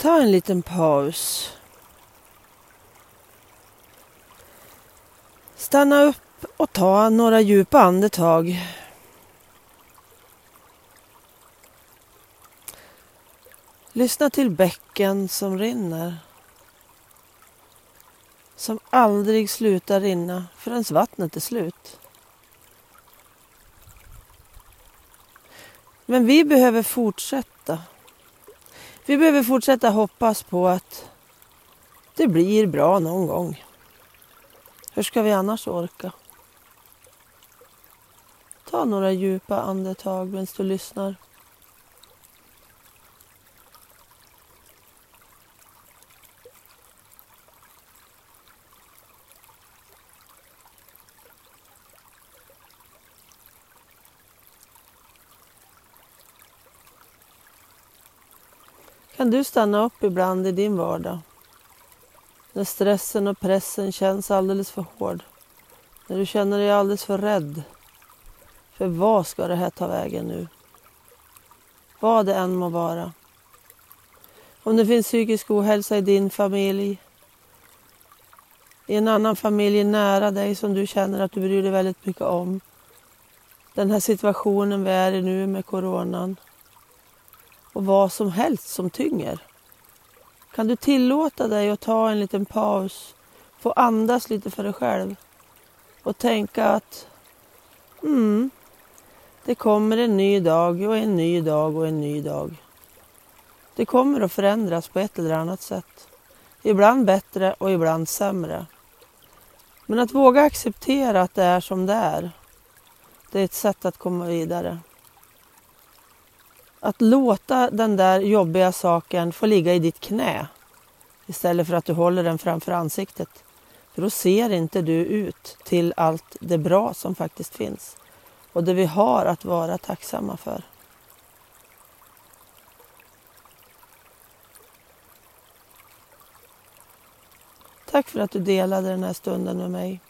Ta en liten paus. Stanna upp och ta några djupa andetag. Lyssna till bäcken som rinner. Som aldrig slutar rinna förrän vattnet är slut. Men vi behöver fortsätta. Vi behöver fortsätta hoppas på att det blir bra någon gång. Hur ska vi annars orka? Ta några djupa andetag medan du lyssnar. Kan du stanna upp ibland i din vardag? När stressen och pressen känns alldeles för hård. När du känner dig alldeles för rädd. För vad ska det här ta vägen nu? Vad det än må vara. Om det finns psykisk ohälsa i din familj, i en annan familj nära dig som du känner att du bryr dig väldigt mycket om. Den här situationen vi är i nu med coronan och vad som helst som tynger. Kan du tillåta dig att ta en liten paus, få andas lite för dig själv och tänka att mm, det kommer en ny dag och en ny dag och en ny dag. Det kommer att förändras på ett eller annat sätt. Ibland bättre och ibland sämre. Men att våga acceptera att det är som det är, det är ett sätt att komma vidare. Att låta den där jobbiga saken få ligga i ditt knä istället för att du håller den framför ansiktet. För då ser inte du ut till allt det bra som faktiskt finns och det vi har att vara tacksamma för. Tack för att du delade den här stunden med mig.